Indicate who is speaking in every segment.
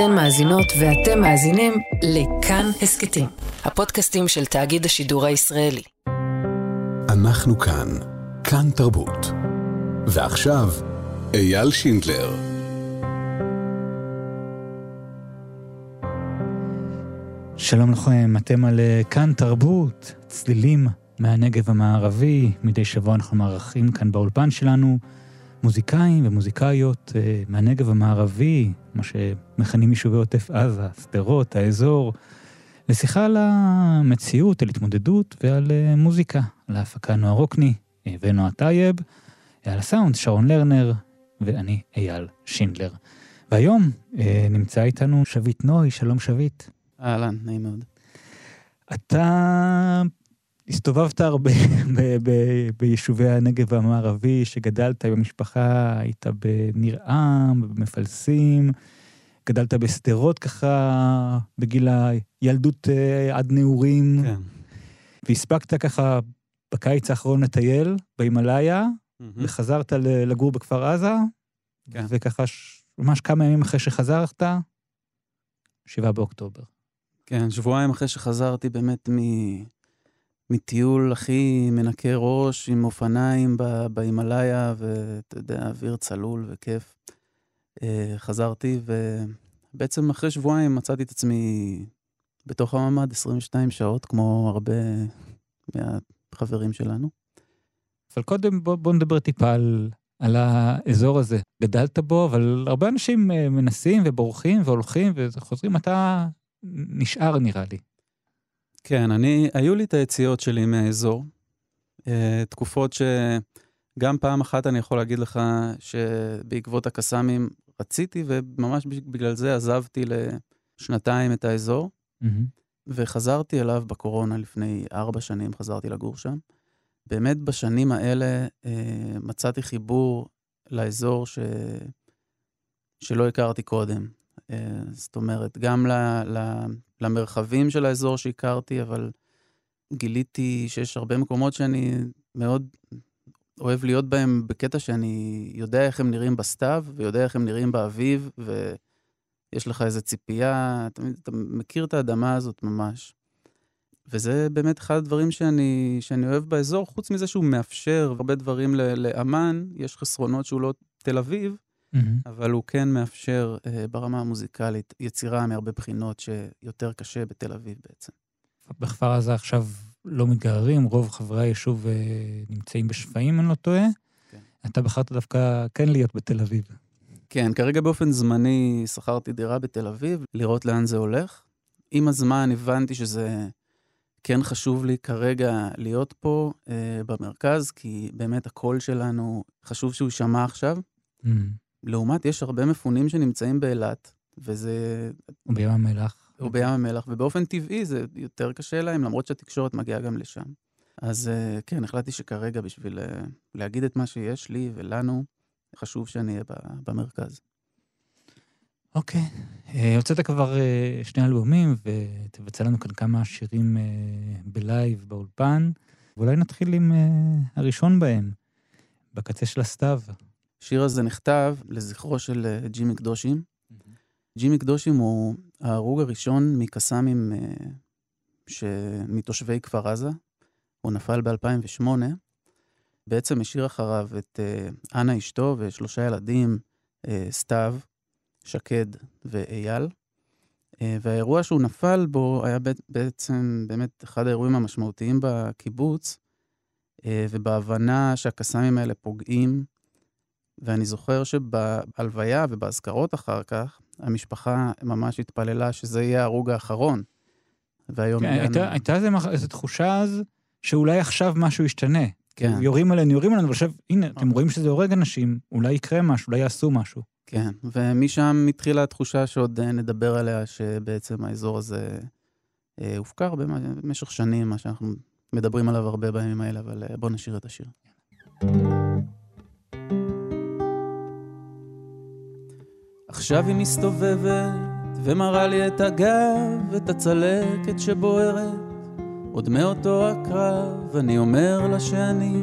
Speaker 1: אתן מאזינות ואתם מאזינים לכאן הסכתים, הפודקאסטים של תאגיד השידור הישראלי.
Speaker 2: אנחנו כאן, כאן תרבות. ועכשיו, אייל שינדלר.
Speaker 3: שלום לכם, אתם על אה, כאן תרבות, צלילים מהנגב המערבי. מדי שבוע אנחנו מארחים כאן באולפן שלנו מוזיקאים ומוזיקאיות אה, מהנגב המערבי, מה שמכנים יישובי עוטף עזה, שדרות, האזור, לשיחה על המציאות, על התמודדות ועל אה, מוזיקה, על ההפקה נועה רוקני ונועה טייב, על הסאונד שרון לרנר ואני אייל שינדלר. והיום נמצא איתנו שביט נוי, שלום שביט.
Speaker 4: אהלן, נעים מאוד.
Speaker 3: אתה הסתובבת הרבה ב- ב- ביישובי הנגב המערבי, שגדלת במשפחה, היית בניר עם, במפלסים, גדלת בשדרות ככה, בגיל הילדות uh, עד נעורים.
Speaker 4: כן.
Speaker 3: והספקת ככה בקיץ האחרון לטייל בהימאליה,
Speaker 4: מהמם.
Speaker 3: וחזרת לגור בכפר עזה,
Speaker 4: כן.
Speaker 3: וככה ש- ממש כמה ימים אחרי שחזרת, שבעה באוקטובר.
Speaker 4: כן, שבועיים אחרי שחזרתי באמת מ... מטיול הכי מנקה ראש עם אופניים בהימאליה, ואתה יודע, אוויר צלול וכיף. אה, חזרתי, ובעצם אחרי שבועיים מצאתי את עצמי בתוך הממ"ד 22 שעות, כמו הרבה מהחברים שלנו.
Speaker 3: אבל קודם בוא, בוא נדבר טיפה על, על האזור הזה. גדלת בו, אבל הרבה אנשים אה, מנסים ובורחים והולכים וחוזרים, אתה נשאר נראה לי.
Speaker 4: כן, אני, היו לי את היציאות שלי מהאזור. אה, תקופות שגם פעם אחת אני יכול להגיד לך שבעקבות הקסאמים רציתי, וממש בגלל זה עזבתי לשנתיים את האזור, וחזרתי אליו בקורונה לפני ארבע שנים, חזרתי לגור שם. באמת בשנים האלה אה, מצאתי חיבור לאזור ש... שלא הכרתי קודם. אה, זאת אומרת, גם ל... ל... למרחבים של האזור שהכרתי, אבל גיליתי שיש הרבה מקומות שאני מאוד אוהב להיות בהם בקטע שאני יודע איך הם נראים בסתיו, ויודע איך הם נראים באביב, ויש לך איזו ציפייה, אתה, אתה מכיר את האדמה הזאת ממש. וזה באמת אחד הדברים שאני, שאני אוהב באזור, חוץ מזה שהוא מאפשר הרבה דברים לאמן, יש חסרונות שהוא לא תל אביב, אבל הוא כן מאפשר אה, ברמה המוזיקלית יצירה מהרבה בחינות שיותר קשה בתל אביב בעצם.
Speaker 3: בכפר עזה עכשיו לא מתגררים, רוב חברי היישוב אה, נמצאים בשפיים, אם אני לא טועה.
Speaker 4: כן.
Speaker 3: אתה בחרת דווקא כן להיות בתל אביב.
Speaker 4: כן, כרגע באופן זמני שכרתי דירה בתל אביב, לראות לאן זה הולך. עם הזמן הבנתי שזה כן חשוב לי כרגע להיות פה אה, במרכז, כי באמת הקול שלנו, חשוב שהוא יישמע עכשיו. לעומת, יש הרבה מפונים שנמצאים באילת, וזה...
Speaker 3: או בים המלח.
Speaker 4: או בים המלח, ובאופן טבעי זה יותר קשה להם, למרות שהתקשורת מגיעה גם לשם. אז אה, כן, החלטתי שכרגע בשביל אה, להגיד את מה שיש לי ולנו, חשוב שאני אהיה במרכז.
Speaker 3: אוקיי. אה, הוצאת כבר שני אלבומים, ותבצע לנו כאן כמה שירים בלייב באולפן, ואולי נתחיל עם הראשון בהם, בקצה של הסתיו.
Speaker 4: השיר הזה נכתב לזכרו של אה, ג'ימי קדושים. ג'ימי קדושים הוא ההרוג הראשון מקסאמים אה, ש... מתושבי כפר עזה. הוא נפל ב-2008. בעצם השאיר אחריו את אה, אנה אשתו ושלושה ילדים, סתיו, שקד ואייל. והאירוע שהוא נפל בו היה בע- בעצם באמת אחד האירועים המשמעותיים בקיבוץ, ובהבנה שהקסאמים האלה פוגעים ואני זוכר שבהלוויה ובאזכרות אחר כך, המשפחה ממש התפללה שזה יהיה ההרוג האחרון. והיום
Speaker 3: כן,
Speaker 4: הגענו...
Speaker 3: הייתה, הייתה איזה, מח- איזו תחושה אז, שאולי עכשיו משהו ישתנה.
Speaker 4: כן,
Speaker 3: יורים עלינו, יורים עלינו, ועכשיו, הנה, אתם רואים שזה הורג אנשים, אולי יקרה משהו, אולי יעשו משהו.
Speaker 4: כן. ומשם התחילה התחושה שעוד אה, נדבר עליה, שבעצם האזור הזה אה, הופקר במ- במשך שנים, מה שאנחנו מדברים עליו הרבה בימים האלה, אבל אה, בואו נשאיר את השיר. עכשיו היא מסתובבת ומראה לי את הגב, את הצלקת שבוערת, עוד מאותו הקרב, אני אומר לה שאני,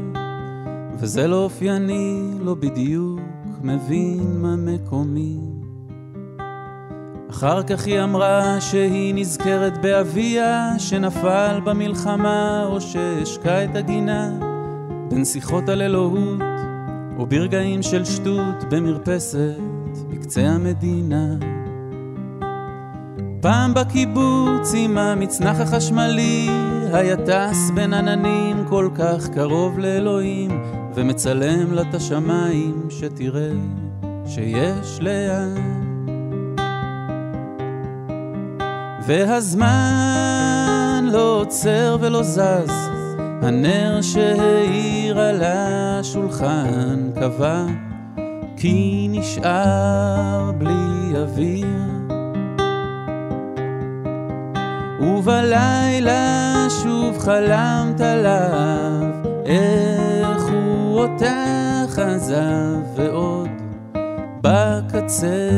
Speaker 4: וזה לא אופייני, לא בדיוק מבין מה מקומי. אחר כך היא אמרה שהיא נזכרת באביה שנפל במלחמה או שהשקע את הגינה בין שיחות על אלוהות וברגעים של שטות במרפסת בקצה המדינה. פעם בקיבוץ עם המצנח החשמלי היה טס בין עננים כל כך קרוב לאלוהים ומצלם לה את השמיים שתראה שיש לאן. והזמן לא עוצר ולא זז, הנר שהאיר על השולחן קבע כי נשאר בלי אוויר. ובלילה שוב חלמת עליו, איך הוא אותך עזב ועוד בקצה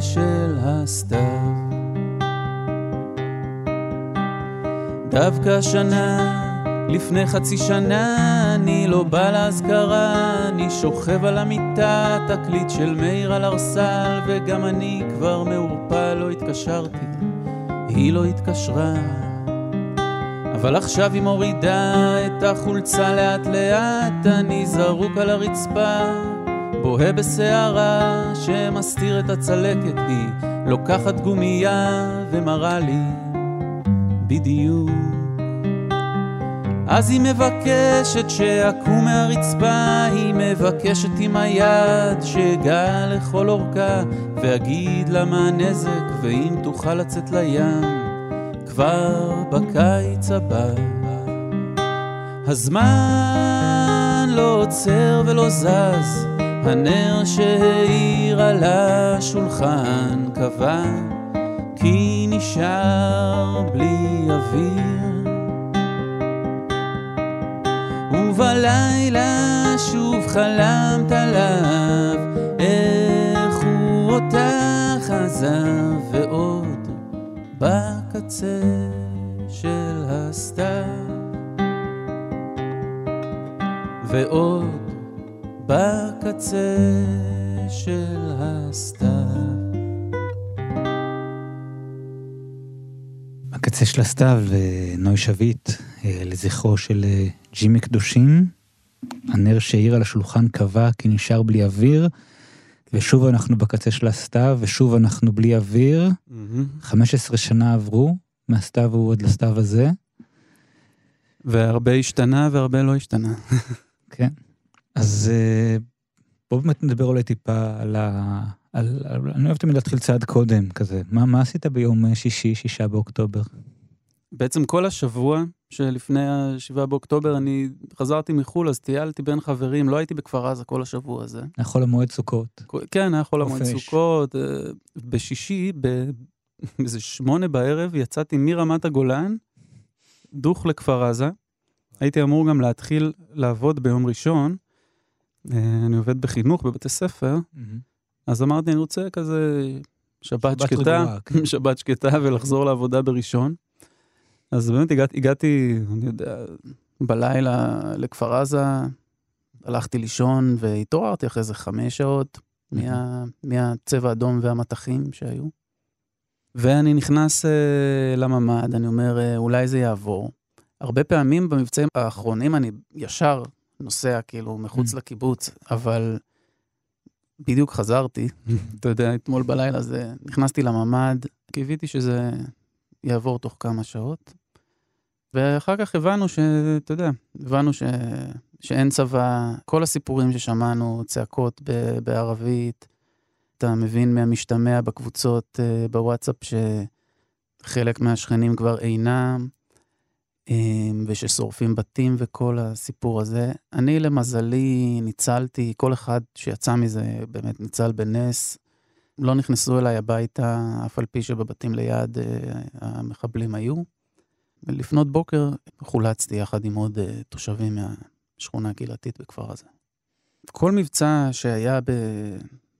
Speaker 4: של הסתיו. דווקא שנה, לפני חצי שנה, אני לא בא לאזכרה, אני שוכב על המיטה, תקליט של מאיר על ארסל, וגם אני כבר מעורפל, לא התקשרתי, היא לא התקשרה. אבל עכשיו היא מורידה את החולצה לאט לאט, אני זרוק על הרצפה, בוהה בסערה שמסתיר את הצלקת, היא לוקחת גומייה ומראה לי בדיוק. אז היא מבקשת שאקום מהרצפה, היא מבקשת עם היד שאגע לכל אורכה, ואגיד לה מה הנזק, ואם תוכל לצאת לים, כבר בקיץ הבא. הזמן לא עוצר ולא זז, הנר שהאיר על השולחן קבע כי נשאר בלי אוויר. ובלילה שוב חלמת עליו, איך הוא אותך עזב, ועוד בקצה של הסתיו. ועוד בקצה של הסתיו.
Speaker 3: הקצה של הסתיו, נוי שביט, אה, לזכרו של אה, ג'ימי קדושים. הנר שהאיר על השולחן קבע כי נשאר בלי אוויר, ושוב אנחנו בקצה של הסתיו, ושוב אנחנו בלי אוויר. 15 שנה עברו מהסתיו ההוא עד לסתיו הזה.
Speaker 4: והרבה השתנה והרבה לא השתנה.
Speaker 3: כן. אז אה, בואו באמת נדבר אולי טיפה על ה... על, על, אני אוהב תמיד להתחיל צעד קודם, כזה. מה, מה עשית ביום שישי, שישה באוקטובר?
Speaker 4: בעצם כל השבוע שלפני ה-7 באוקטובר אני חזרתי מחו"ל, אז טיילתי בין חברים, לא הייתי בכפר עזה כל השבוע הזה.
Speaker 3: היה חול המועד סוכות.
Speaker 4: כן, היה חול המועד סוכות. אה, בשישי, באיזה שמונה בערב, יצאתי מרמת הגולן, דוך לכפר עזה. הייתי אמור גם להתחיל לעבוד ביום ראשון. אה, אני עובד בחינוך בבתי ספר. Mm-hmm. אז אמרתי, אני רוצה כזה שבת, שבת שקטה, כן. שבת שקטה ולחזור לעבודה בראשון. אז באמת הגעתי, הגעתי, אני יודע, בלילה לכפר עזה, הלכתי לישון והתעוררתי אחרי איזה חמש שעות מה, מהצבע האדום והמטחים שהיו. ואני נכנס uh, לממ"ד, אני אומר, uh, אולי זה יעבור. הרבה פעמים במבצעים האחרונים אני ישר נוסע כאילו מחוץ mm. לקיבוץ, אבל בדיוק חזרתי, אתה יודע, אתמול בלילה זה, נכנסתי לממ"ד, קיוויתי שזה יעבור תוך כמה שעות. ואחר כך הבנו ש... אתה יודע, הבנו ש... שאין צבא, כל הסיפורים ששמענו, צעקות ב... בערבית, אתה מבין מהמשתמע בקבוצות uh, בוואטסאפ שחלק מהשכנים כבר אינם, אמ, וששורפים בתים וכל הסיפור הזה. אני למזלי ניצלתי, כל אחד שיצא מזה באמת ניצל בנס. לא נכנסו אליי הביתה, אף על פי שבבתים ליד uh, המחבלים היו. ולפנות בוקר חולצתי יחד עם עוד uh, תושבים מהשכונה הקהילתית בכפר הזה. כל מבצע שהיה ב,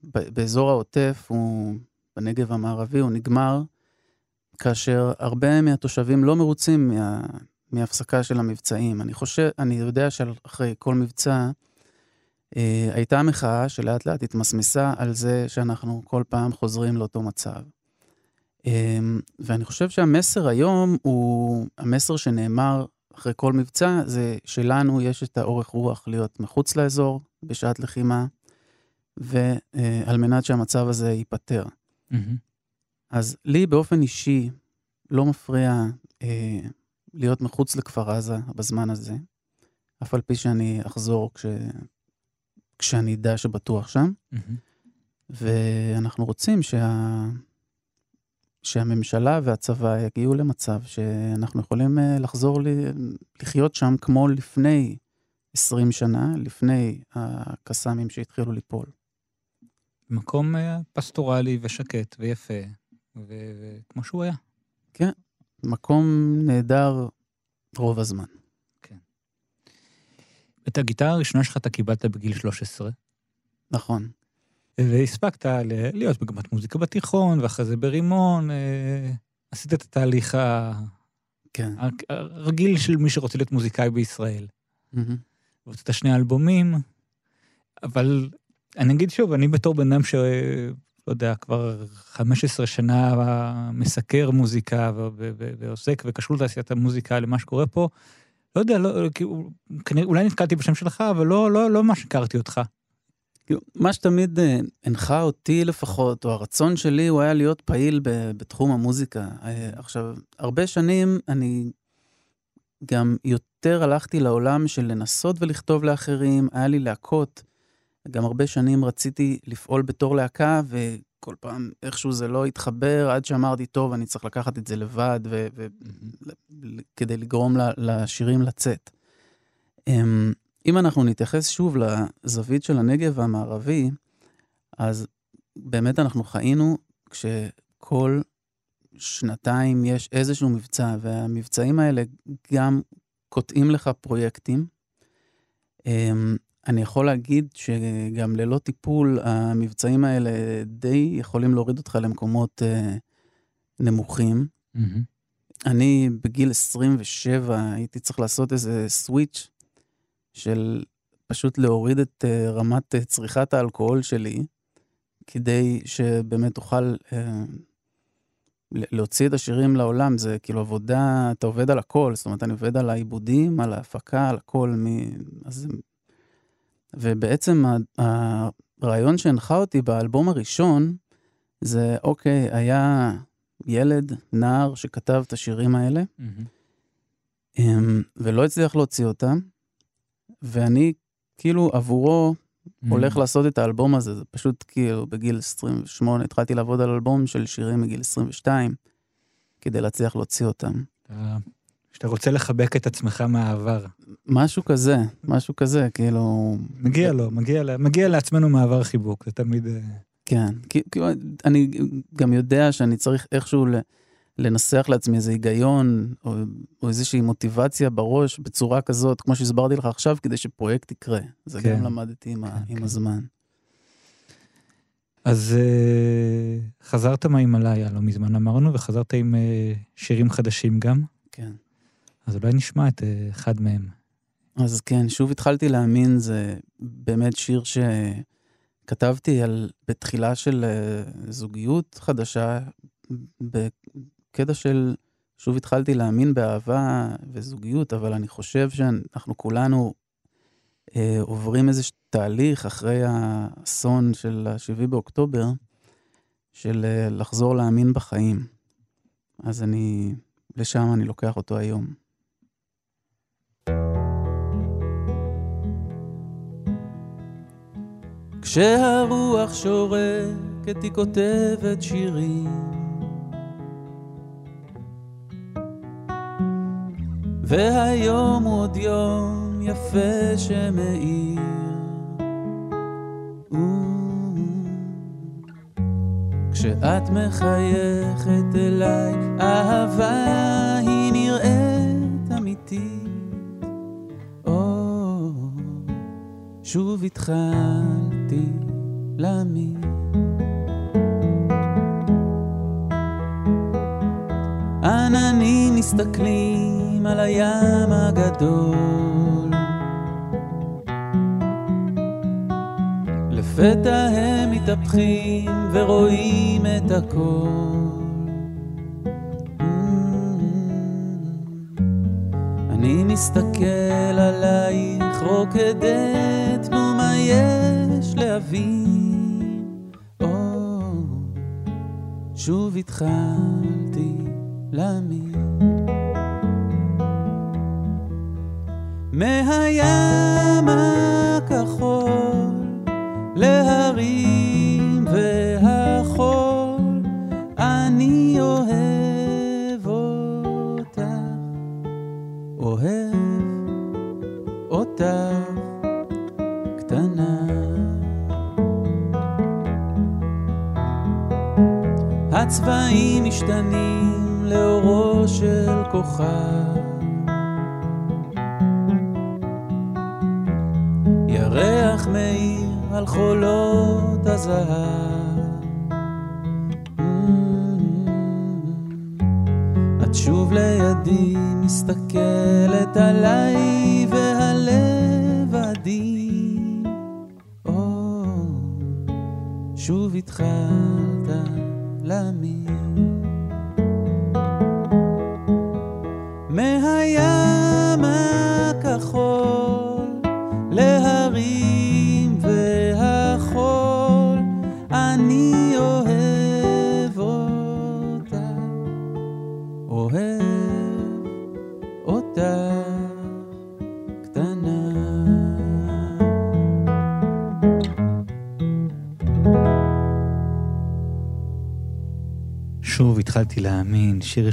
Speaker 4: ב, באזור העוטף, הוא, בנגב המערבי, הוא נגמר כאשר הרבה מהתושבים לא מרוצים מה, מהפסקה של המבצעים. אני חושב, אני יודע שאחרי כל מבצע, אה, הייתה מחאה שלאט לאט התמסמסה על זה שאנחנו כל פעם חוזרים לאותו מצב. אמ, ואני חושב שהמסר היום הוא, המסר שנאמר אחרי כל מבצע, זה שלנו יש את האורך רוח להיות מחוץ לאזור בשעת לחימה, ועל מנת שהמצב הזה ייפתר.
Speaker 3: Mm-hmm.
Speaker 4: אז לי באופן אישי לא מפריע אה, להיות מחוץ לכפר עזה בזמן הזה, אף על פי שאני אחזור כש, כשאני אדע שבטוח שם. ואנחנו רוצים שה... שהממשלה והצבא יגיעו למצב שאנחנו יכולים אה, לחזור ל... לחיות שם כמו לפני 20 שנה, לפני הקסאמים שהתחילו ליפול.
Speaker 3: מקום אה, פסטורלי ושקט ויפה, וכמו שהוא היה.
Speaker 4: כן, מקום נהדר רוב הזמן.
Speaker 3: את הגיטרה הראשונה שלך אתה קיבלת בגיל 13.
Speaker 4: נכון.
Speaker 3: והספקת להיות מגמת מוזיקה בתיכון, ואחרי זה ברימון, אה, עשית את התהליך
Speaker 4: כן.
Speaker 3: הרגיל של מי שרוצה להיות מוזיקאי בישראל.
Speaker 4: Mm-hmm.
Speaker 3: והוצאת שני אלבומים, אבל אני אגיד שוב, אני בתור בן אדם ש... לא יודע, כבר 15 שנה מסקר מוזיקה ועוסק וקשור לתעשיית המוזיקה למה שקורה פה, לא יודע, לא, כנראה, אולי נתקלתי בשם שלך, אבל לא, לא, לא ממש הכרתי אותך.
Speaker 4: כאילו, מה שתמיד אה, הנחה אותי לפחות, או הרצון שלי, הוא היה להיות פעיל בתחום המוזיקה. אה, עכשיו, הרבה שנים אני גם יותר הלכתי לעולם של לנסות ולכתוב לאחרים, היה לי להקות. גם הרבה שנים רציתי לפעול בתור להקה, וכל פעם איכשהו זה לא התחבר, עד שאמרתי, טוב, אני צריך לקחת את זה לבד, ו- ו- כדי לגרום לשירים לצאת. אמ, אם אנחנו נתייחס שוב לזווית של הנגב המערבי, אז באמת אנחנו חיינו כשכל שנתיים יש איזשהו מבצע, והמבצעים האלה גם קוטעים לך פרויקטים. אני יכול להגיד שגם ללא טיפול, המבצעים האלה די יכולים להוריד אותך למקומות אה, נמוכים. Mm-hmm. אני בגיל 27 הייתי צריך לעשות איזה סוויץ' של פשוט להוריד את uh, רמת uh, צריכת האלכוהול שלי, כדי שבאמת אוכל uh, להוציא את השירים לעולם. זה כאילו עבודה, אתה עובד על הכל, זאת אומרת, אני עובד על העיבודים, על ההפקה, על הכל. מ... אז... ובעצם הרעיון שהנחה אותי באלבום הראשון, זה אוקיי, היה ילד, נער, שכתב את השירים האלה, mm-hmm. ולא הצליח להוציא אותם. ואני כאילו עבורו mm. הולך לעשות את האלבום הזה, זה פשוט כאילו בגיל 28 התחלתי לעבוד על אלבום של שירים מגיל 22, כדי להצליח להוציא אותם.
Speaker 3: שאתה רוצה לחבק את עצמך מהעבר.
Speaker 4: משהו כזה, משהו כזה, כאילו...
Speaker 3: מגיע לו, מגיע, מגיע לעצמנו מעבר חיבוק, זה תמיד... אה,
Speaker 4: כן, כאילו, אני גם יודע שאני צריך איכשהו לנסח לעצמי איזה היגיון או, או איזושהי מוטיבציה בראש בצורה כזאת, כמו שהסברתי לך עכשיו, כדי שפרויקט יקרה. זה כן. גם למדתי עם, כן, עם כן. הזמן.
Speaker 3: אז uh, חזרת מהימאליה לא מזמן אמרנו, וחזרת עם uh, שירים חדשים גם.
Speaker 4: כן.
Speaker 3: אז אולי נשמע את uh, אחד מהם.
Speaker 4: אז כן, שוב התחלתי להאמין, זה באמת שיר שכתבתי על, בתחילה של uh, זוגיות חדשה, קטע של, שוב התחלתי להאמין באהבה וזוגיות, אבל אני חושב שאנחנו כולנו אה, עוברים איזה תהליך אחרי האסון של ה-7 באוקטובר, של אה, לחזור להאמין בחיים. אז אני, לשם אני לוקח אותו היום. כשהרוח שורקת היא כותבת שירים והיום הוא עוד יום יפה שמאיר. כשאת מחייכת אליי, אהבה היא נראית אמיתית. שוב התחלתי להאמין. עננים מסתכלים על הים הגדול. לפתע הם מתהפכים ורואים את הכל. אני מסתכל עלייך רוקדת, נו מה יש להבין? או, שוב התחלתי להאמין. מהים הכחול הצבעים משתנים לאורו של כוכב. ירח מאיר על חולות הזהב. את שוב לידי מסתכלת עליי והלב עדין. או, שוב התחלת להאמין. מהים
Speaker 3: התחלתי להאמין, שיר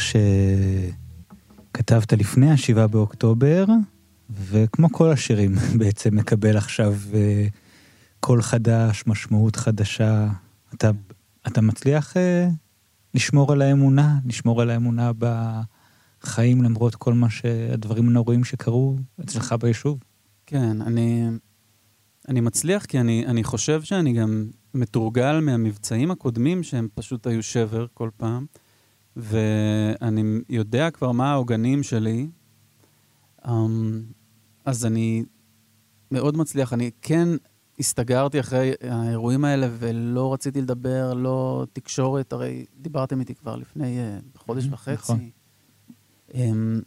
Speaker 3: שכתבת לפני השבעה באוקטובר, וכמו כל השירים בעצם מקבל עכשיו אה, קול חדש, משמעות חדשה. אתה, אתה מצליח אה, לשמור על האמונה, לשמור על האמונה בחיים למרות כל מה שהדברים הנוראים שקרו אצלך ביישוב?
Speaker 4: כן, אני, אני מצליח כי אני, אני חושב שאני גם מתורגל מהמבצעים הקודמים שהם פשוט היו שבר כל פעם, ואני יודע כבר מה העוגנים שלי. Um, אז אני מאוד מצליח. אני כן הסתגרתי אחרי האירועים האלה ולא רציתי לדבר, לא תקשורת, הרי דיברתם איתי כבר לפני uh, חודש וחצי.
Speaker 3: נכון.
Speaker 4: Um,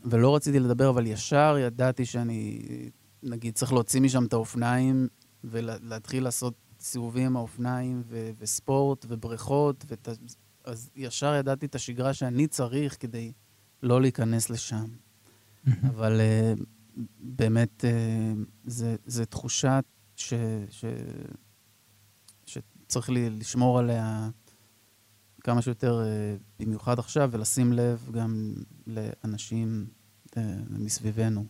Speaker 4: ולא רציתי לדבר, אבל ישר ידעתי שאני, נגיד, צריך להוציא משם את האופניים ולהתחיל לעשות סיבובים עם האופניים ו- וספורט ובריכות, ות... אז ישר ידעתי את השגרה שאני צריך כדי לא להיכנס לשם. אבל uh, באמת, uh, זה, זה תחושה ש, ש, שצריך לי לשמור עליה כמה שיותר, uh, במיוחד עכשיו, ולשים לב גם לאנשים uh, מסביבנו,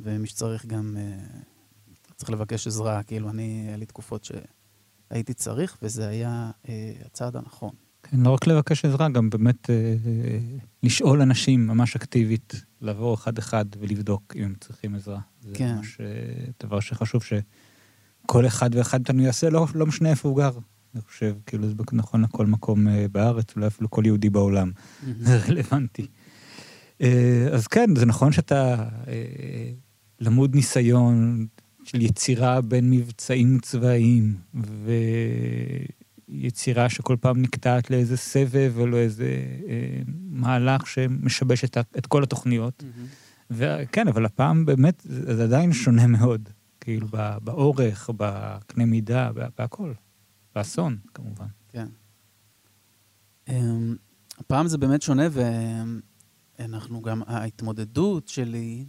Speaker 4: ומי שצריך גם, uh, צריך לבקש עזרה. כאילו, אני, היה לי תקופות שהייתי צריך, וזה היה uh, הצעד הנכון.
Speaker 3: כן, לא רק לבקש עזרה, גם באמת אה, אה, לשאול אנשים ממש אקטיבית, לעבור אחד-אחד ולבדוק אם הם צריכים עזרה. זה
Speaker 4: כן.
Speaker 3: ממש אה, דבר שחשוב שכל אחד ואחד מאיתנו יעשה, לא, לא משנה איפה הוא גר. אני חושב, כאילו זה נכון לכל מקום אה, בארץ, אולי אפילו כל יהודי בעולם. זה רלוונטי. אה, אז כן, זה נכון שאתה אה, למוד ניסיון של יצירה בין מבצעים צבאיים, ויצירה שכל פעם נקטעת לאיזה סבב או לאיזה אה, מהלך שמשבש את, את כל התוכניות. וכן, אבל הפעם באמת זה זה עדיין שונה מאוד. כאילו, ב- באורך, בקנה מידה, בה- בהכל. באסון, כמובן.
Speaker 4: כן. אמ, הפעם זה באמת שונה, ואנחנו גם, ההתמודדות שלי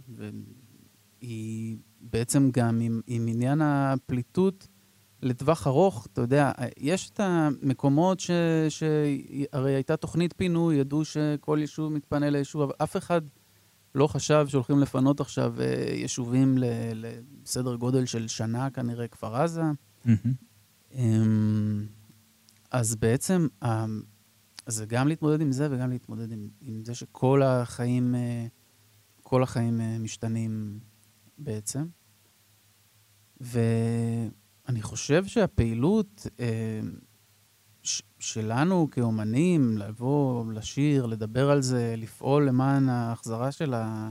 Speaker 4: היא בעצם גם עם, עם עניין הפליטות לטווח ארוך. אתה יודע, יש את המקומות ש... שהרי הייתה תוכנית פינוי, ידעו שכל יישוב מתפנה ליישוב, אבל אף אחד לא חשב שהולכים לפנות עכשיו אה, יישובים ל- לסדר גודל של שנה, כנראה, כפר עזה. אמ, אז בעצם, זה גם להתמודד עם זה וגם להתמודד עם, עם זה שכל החיים, אה, כל החיים אה, משתנים בעצם. ואני חושב שהפעילות אה, ש- שלנו כאומנים, לבוא, לשיר, לדבר על זה, לפעול למען ההחזרה של, ה,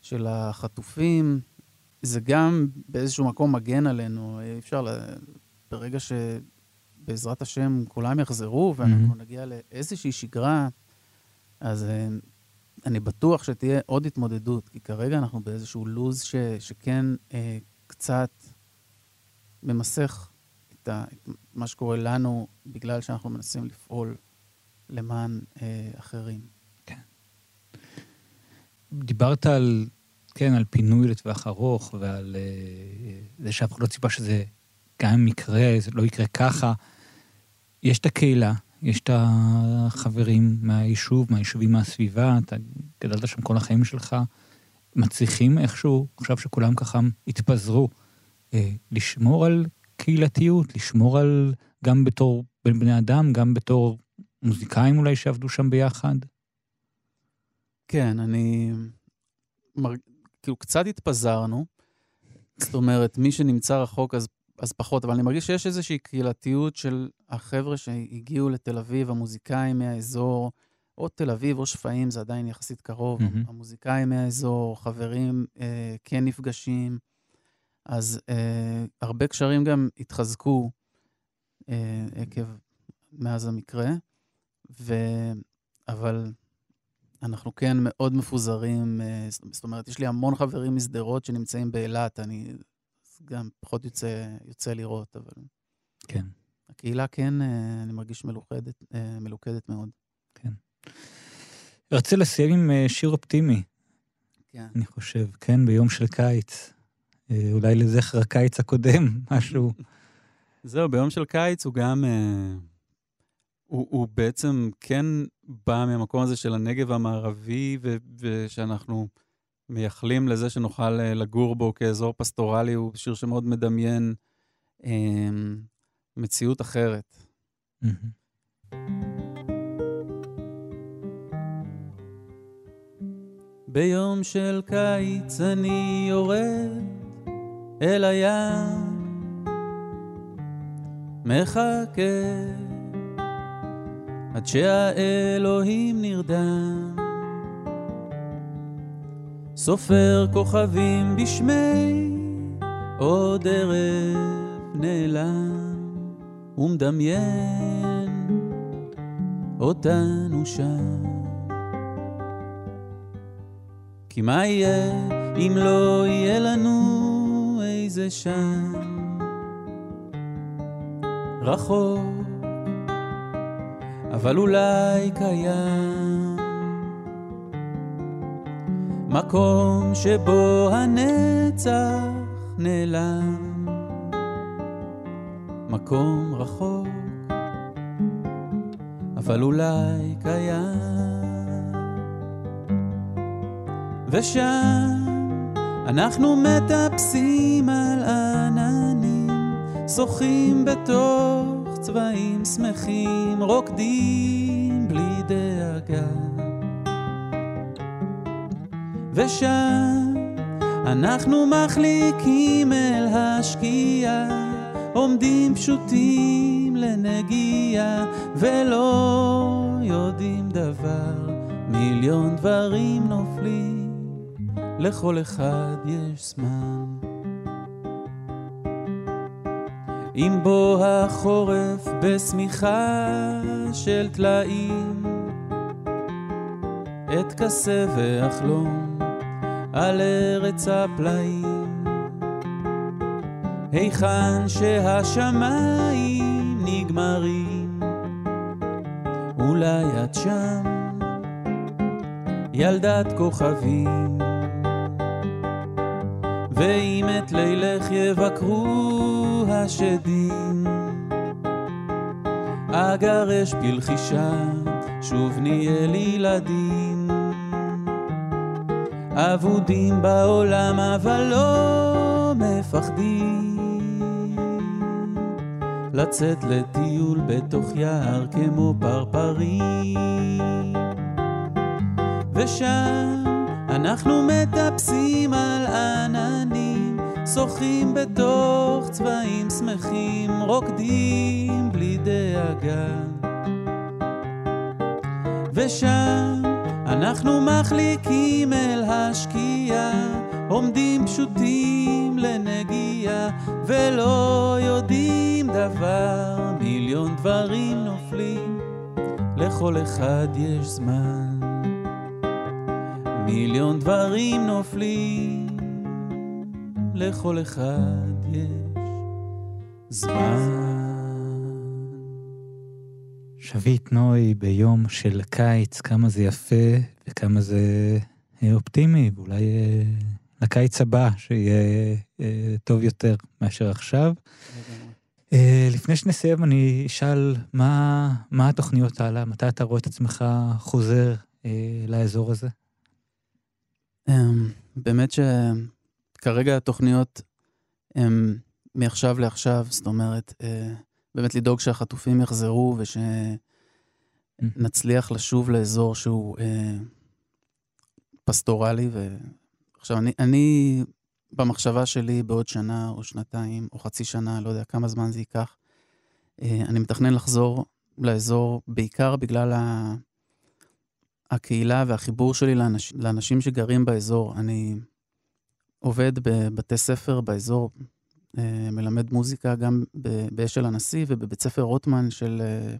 Speaker 4: של החטופים, זה גם באיזשהו מקום מגן עלינו. אי אפשר, ל... ברגע שבעזרת השם כולם יחזרו ואנחנו
Speaker 3: מהמם.
Speaker 4: נגיע לאיזושהי שגרה, אז אה, אני בטוח שתהיה עוד התמודדות, כי כרגע אנחנו באיזשהו לוז ש, שכן אה, קצת ממסך את, ה, את מה שקורה לנו, בגלל שאנחנו מנסים לפעול למען אה, אחרים.
Speaker 3: כן. דיברת על, כן, על פינוי לטווח ארוך ועל אה, זה שאף אחד לא ציפה שזה גם אם יקרה, זה לא יקרה ככה. יש את הקהילה, יש את החברים מהיישוב, מהיישובים מהסביבה, אתה גדלת שם כל החיים שלך, מצליחים איכשהו, עכשיו שכולם ככה התפזרו, לשמור על קהילתיות, לשמור על, גם בתור בין בני אדם, גם בתור מוזיקאים אולי שעבדו שם ביחד?
Speaker 4: כן, אני... מר... כאילו, קצת התפזרנו. זאת אומרת, מי שנמצא רחוק אז אז פחות, אבל אני מרגיש שיש איזושהי קהילתיות של החבר'ה שהגיעו לתל אביב, המוזיקאים מהאזור, או תל אביב או שפיים, זה עדיין יחסית קרוב. Mm-hmm. המוזיקאים מהאזור, חברים אה, כן נפגשים. אז אה, הרבה קשרים גם התחזקו אה, עקב, מאז המקרה, ו... אבל אנחנו כן מאוד מפוזרים. אה, זאת אומרת, יש לי המון חברים משדרות שנמצאים באילת. אני גם פחות יוצא, יוצא לראות, אבל...
Speaker 3: כן.
Speaker 4: הקהילה כן, אה, אני מרגיש מלוכדת, אה, מלוכדת מאוד.
Speaker 3: כן. רצה לסיים עם אה, שיר אופטימי.
Speaker 4: כן.
Speaker 3: אני חושב, כן, ביום של קיץ. אולי לזכר הקיץ הקודם, משהו.
Speaker 4: זהו, ביום של קיץ הוא גם... הוא, הוא בעצם כן בא מהמקום הזה של הנגב המערבי, ו, ושאנחנו... מייחלים לזה שנוכל אה, לגור בו כאזור פסטורלי, הוא שיר שמאוד מדמיין אה, מציאות אחרת. ביום של קיץ אני יורד אל הים, מחכה עד שהאלוהים נרדם. סופר כוכבים בשמי עוד ערב נעלם ומדמיין אותנו שם. כי מה יהיה אם לא יהיה לנו איזה שם רחוק, אבל אולי קיים. מקום שבו הנצח נעלם, מקום רחוק, אבל אולי קיים. ושם אנחנו מטפסים על עננים, שוחים בתוך צבעים שמחים, רוקדים בלי דאגה. ושם אנחנו מחליקים אל השקיעה, עומדים פשוטים לנגיעה, ולא יודעים דבר, מיליון דברים נופלים, לכל אחד יש זמן. אם בוא החורף בשמיכה של טלאים, את כסה ואחלום על ארץ הפלאים. היכן שהשמיים נגמרים, אולי את שם, ילדת כוכבים. ואם את לילך יבקרו השדים, אגרש בלחישה, שוב נהיה לילדים. אבודים בעולם אבל לא מפחדים. לצאת לטיול בתוך יער כמו פרפרים. ושם אנחנו מטפסים על עננים שוחים בתוך צבעים שמחים רוקדים בלי דאגה. ושם אנחנו מחליקים אל השקיעה, עומדים פשוטים לנגיעה, ולא יודעים דבר, מיליון דברים נופלים, לכל אחד יש זמן. מיליון דברים נופלים, לכל אחד יש זמן.
Speaker 3: שביט נוי ביום של קיץ, כמה זה יפה וכמה זה אה, אופטימי, ואולי אה, לקיץ הבא שיהיה אה, טוב יותר מאשר עכשיו. לפני שנסיים אני אשאל מה, מה התוכניות הלאה, מתי אתה רואה את עצמך חוזר לאזור הזה?
Speaker 4: אמ, באמת שכרגע התוכניות הן מעכשיו לעכשיו, זאת אומרת, באמת לדאוג שהחטופים יחזרו ושנצליח לשוב לאזור שהוא אה, פסטורלי. ו... עכשיו, אני, אני, במחשבה שלי, בעוד שנה או שנתיים או חצי שנה, לא יודע כמה זמן זה ייקח, אה, אני מתכנן לחזור לאזור בעיקר בגלל ה... הקהילה והחיבור שלי לאנש, לאנשים שגרים באזור. אני עובד בבתי ספר באזור אה, מלמד מוזיקה גם באשל הנשיא ובבית ספר רוטמן, של, אה,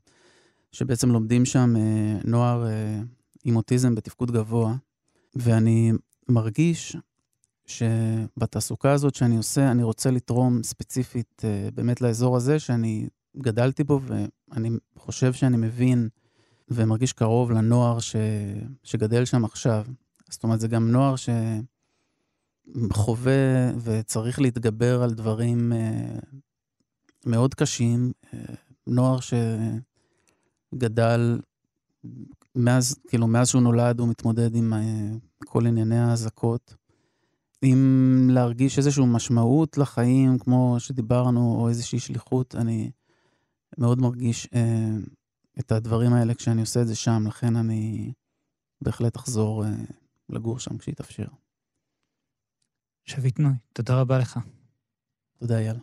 Speaker 4: שבעצם לומדים שם אה, נוער עם אוטיזם בתפקוד גבוה. ואני מרגיש שבתעסוקה הזאת שאני עושה, אני רוצה לתרום ספציפית באמת לאזור הזה שאני גדלתי בו, ואני חושב שאני מבין ומרגיש קרוב לנוער ש, שגדל שם עכשיו. זאת אומרת, זה גם נוער ש... חווה וצריך להתגבר על דברים uh, מאוד קשים. Uh, נוער שגדל מאז, כאילו, מאז שהוא נולד הוא מתמודד עם uh, כל ענייני האזעקות. אם להרגיש איזושהי משמעות לחיים, כמו שדיברנו, או איזושהי שליחות, אני מאוד מרגיש uh, את הדברים האלה כשאני עושה את זה שם, לכן אני בהחלט אחזור אה, לגור שם כשיתאפשר.
Speaker 3: שביט נוי, תודה רבה לך.
Speaker 4: תודה, אייל.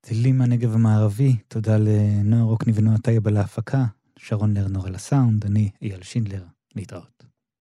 Speaker 3: צלילים מהנגב המערבי, תודה לנועה רוקני ונועה טייב על ההפקה, שרון לרנר על הסאונד, אני אייל שינדלר, להתראות.